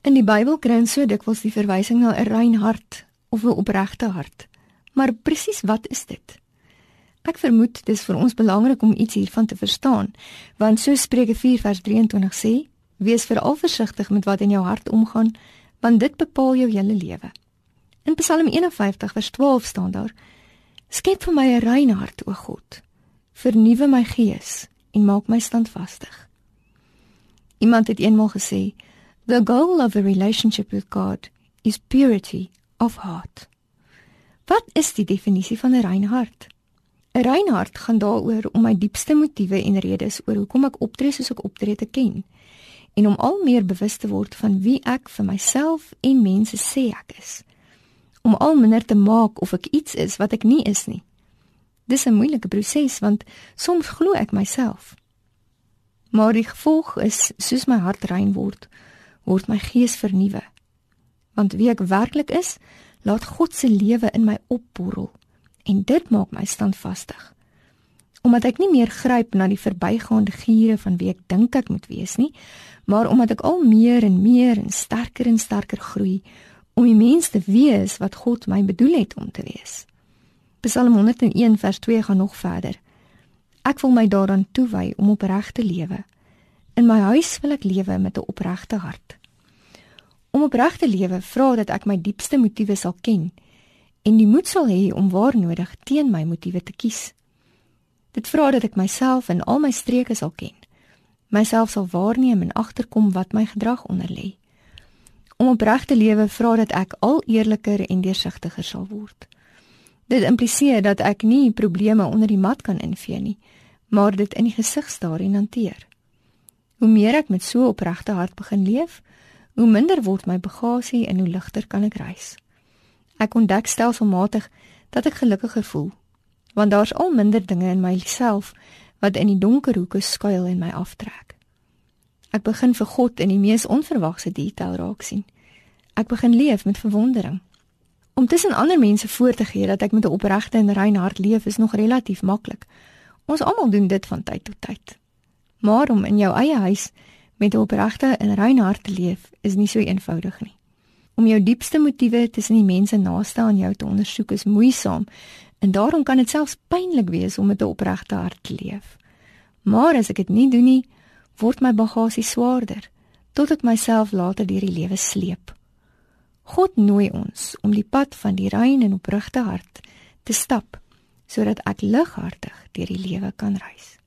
In die Bybel kry ons so dikwels die verwysing na 'n rein hart of 'n opregte hart. Maar presies wat is dit? Ek vermoed dis vir ons belangrik om iets hiervan te verstaan, want so Spreuke 4 vers 23 sê: Wees veral versigtig met wat in jou hart omgaan, want dit bepaal jou hele lewe. In Psalm 51 vers 12 staan daar: Skep vir my 'n rein hart, o God. Vernuwe my gees en maak my standvastig. Iemand het eenmaal gesê: The goal of a relationship with God is purity of heart. Wat is die definisie van 'n rein hart? 'n Rein hart gaan daaroor om my diepste motiewe en redes oor hoekom ek optree soos ek optree te ken en om al meer bewus te word van wie ek vir myself en mense sê ek is. Om al minder te maak of ek iets is wat ek nie is nie. Dis 'n moeilike proses want soms glo ek myself. Maar die gevolg is soos my hart rein word, word my gees vernuwe. Want wie ek werklik is, laat God se lewe in my opborrel en dit maak my standvastig. Omdat ek nie meer gryp na die verbygaande giere van wie ek dink ek moet wees nie, maar omdat ek al meer en meer en sterker en sterker groei om die mens te wees wat God my bedoel het om te wees. Psalm 101 vers 2 gaan nog verder. Ek wil my daaraan toewy om opreg te lewe. In my huis wil ek lewe met 'n opregte hart. Om opreg te lewe vra dat ek my diepste motiewe sal ken en die moed sal hê om waar nodig teen my motiewe te kies. Dit vra dat ek myself in al my streke sal ken. Myself sal waarneem en agterkom wat my gedrag onder lê. Om opreg te lewe vra dat ek al eerliker en deursigtiger sal word. Dit impliseer dat ek nie probleme onder die mat kan invee nie, maar dit in die gesig staar en hanteer. Hoe meer ek met so opregte hart begin leef, hoe minder word my bagasie en hoe ligter kan ek reis. Ek ontdek stelselmatig dat ek gelukkiger voel, want daar's al minder dinge in myself wat in die donker hoeke skuil en my aftrek. Ek begin vir God in die mees onverwagse detail raak sien. Ek begin leef met verwondering. Om tussen ander mense voor te gee dat ek met 'n opregte en rein hart leef is nog relatief maklik. Ons almal doen dit van tyd tot tyd. Maar om in jou eie huis met 'n opregte en rein hart te leef is nie so eenvoudig nie. Om jou diepste motiewe tussen die mense naaste aan jou te ondersoek is moeisaam en daarom kan dit selfs pynlik wees om met 'n opregte hart te leef. Maar as ek dit nie doen nie, word my bagasie swaarder tot ek myself later deur die lewe sleep. God nooi ons om die pad van die rein en oprigte hart te stap sodat ek lighartig deur die lewe kan reis.